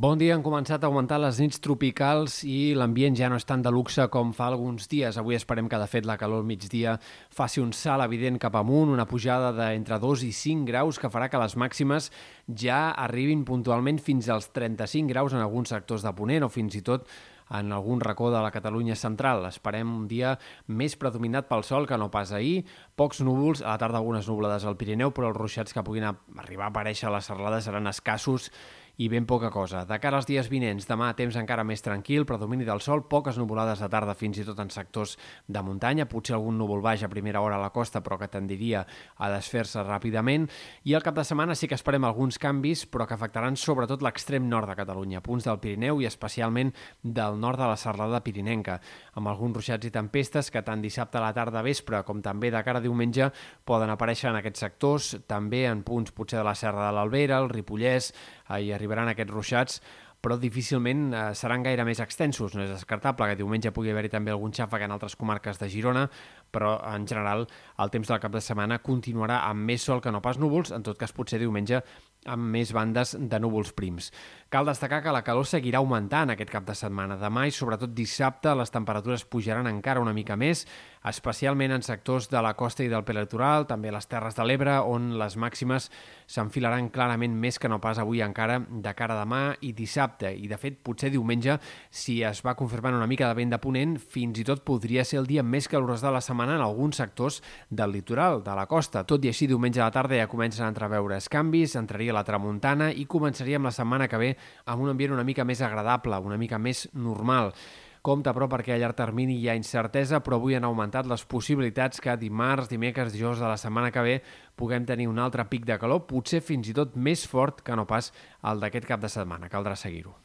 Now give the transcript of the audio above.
Bon dia, han començat a augmentar les nits tropicals i l'ambient ja no és tan de luxe com fa alguns dies. Avui esperem que, de fet, la calor al migdia faci un salt evident cap amunt, una pujada d'entre 2 i 5 graus que farà que les màximes ja arribin puntualment fins als 35 graus en alguns sectors de Ponent o fins i tot en algun racó de la Catalunya central. Esperem un dia més predominat pel sol que no pas ahir. Pocs núvols, a la tarda algunes nublades al Pirineu, però els ruixats que puguin arribar a aparèixer a les serralades seran escassos i ben poca cosa. De cara als dies vinents, demà temps encara més tranquil, predomini del sol, poques nuvolades de tarda fins i tot en sectors de muntanya, potser algun núvol baix a primera hora a la costa, però que tendiria a desfer-se ràpidament. I al cap de setmana sí que esperem alguns canvis, però que afectaran sobretot l'extrem nord de Catalunya, punts del Pirineu i especialment del nord de la serralada pirinenca, amb alguns ruixats i tempestes que tant dissabte a la tarda vespre com també de cara a diumenge poden aparèixer en aquests sectors, també en punts potser de la Serra de l'Albera, el Ripollès, i arribaran aquests ruixats però difícilment eh, seran gaire més extensos. No és descartable que diumenge pugui haver-hi també algun xàfec en altres comarques de Girona, però en general el temps del cap de setmana continuarà amb més sol que no pas núvols, en tot cas potser diumenge amb més bandes de núvols prims. Cal destacar que la calor seguirà augmentant aquest cap de setmana. Demà i sobretot dissabte les temperatures pujaran encara una mica més, especialment en sectors de la costa i del prelitoral, també les Terres de l'Ebre, on les màximes s'enfilaran clarament més que no pas avui encara de cara a demà i dissabte. I de fet, potser diumenge, si es va confirmant una mica de vent de ponent, fins i tot podria ser el dia més calorós de la setmana en alguns sectors del litoral, de la costa. Tot i així, diumenge a la tarda ja comencen a entreveure canvis, entraria la tramuntana i començaríem la setmana que ve amb un ambient una mica més agradable, una mica més normal. Compte, però, perquè a llarg termini hi ha incertesa, però avui han augmentat les possibilitats que dimarts, dimecres, dijous de la setmana que ve puguem tenir un altre pic de calor, potser fins i tot més fort que no pas el d'aquest cap de setmana. Caldrà seguir-ho.